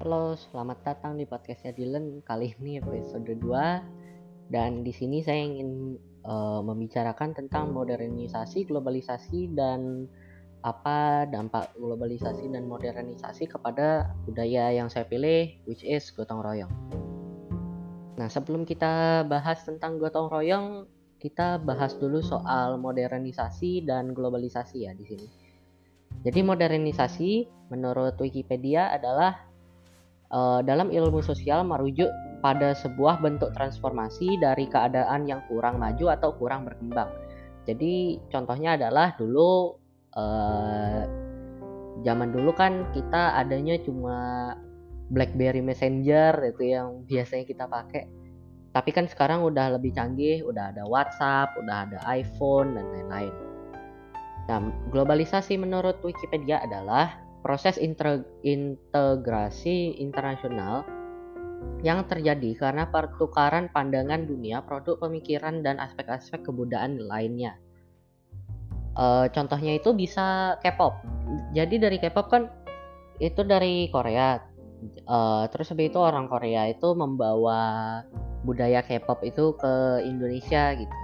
Halo, selamat datang di podcastnya Dylan. Kali ini episode 2 dan di sini saya ingin uh, membicarakan tentang modernisasi, globalisasi dan apa dampak globalisasi dan modernisasi kepada budaya yang saya pilih which is gotong royong. Nah, sebelum kita bahas tentang gotong royong, kita bahas dulu soal modernisasi dan globalisasi ya di sini. Jadi modernisasi menurut Wikipedia adalah uh, dalam ilmu sosial merujuk pada sebuah bentuk transformasi dari keadaan yang kurang maju atau kurang berkembang. Jadi contohnya adalah dulu uh, zaman dulu kan kita adanya cuma BlackBerry Messenger itu yang biasanya kita pakai. Tapi kan sekarang udah lebih canggih, udah ada WhatsApp, udah ada iPhone dan lain-lain. Nah, globalisasi menurut Wikipedia adalah proses integrasi internasional yang terjadi karena pertukaran pandangan dunia, produk pemikiran, dan aspek-aspek kebudayaan lainnya. E, contohnya itu bisa K-pop. Jadi dari K-pop kan itu dari Korea. E, terus habis itu orang Korea itu membawa budaya K-pop itu ke Indonesia gitu.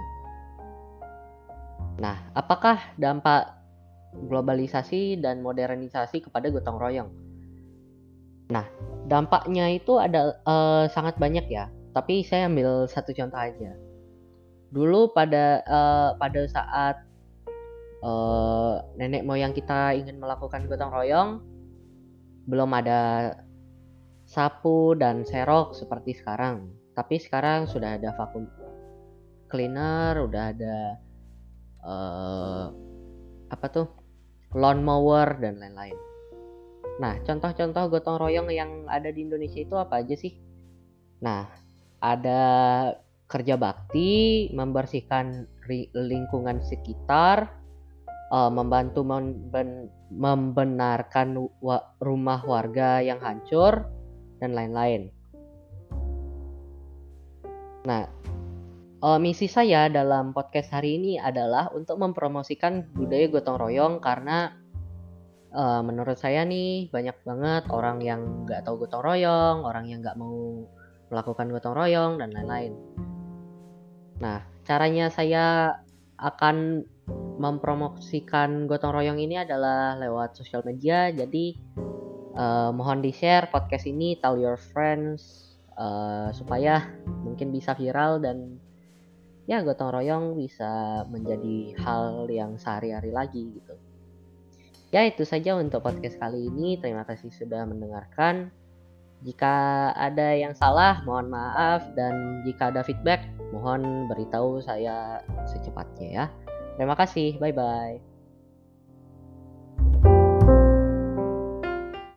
Nah, apakah dampak globalisasi dan modernisasi kepada gotong royong. Nah, dampaknya itu ada uh, sangat banyak ya. Tapi saya ambil satu contoh aja. Dulu pada uh, pada saat uh, nenek moyang kita ingin melakukan gotong royong, belum ada sapu dan serok seperti sekarang. Tapi sekarang sudah ada vakum cleaner, udah ada uh, apa tuh lawnmower dan lain-lain. Nah, contoh-contoh gotong royong yang ada di Indonesia itu apa aja sih? Nah, ada kerja bakti, membersihkan lingkungan sekitar, uh, membantu memben membenarkan wa rumah warga yang hancur, dan lain-lain. Nah, uh, misi saya dalam podcast hari ini adalah untuk mempromosikan budaya gotong royong karena uh, menurut saya nih banyak banget orang yang nggak tahu gotong royong, orang yang nggak mau melakukan gotong royong dan lain-lain. Nah, caranya saya akan mempromosikan gotong royong ini adalah lewat sosial media. Jadi uh, mohon di share podcast ini, tell your friends uh, supaya mungkin bisa viral dan ya gotong royong bisa menjadi hal yang sehari-hari lagi gitu. Ya itu saja untuk podcast kali ini. Terima kasih sudah mendengarkan. Jika ada yang salah, mohon maaf dan jika ada feedback, mohon beritahu saya secepatnya ya. Terima kasih. Bye bye.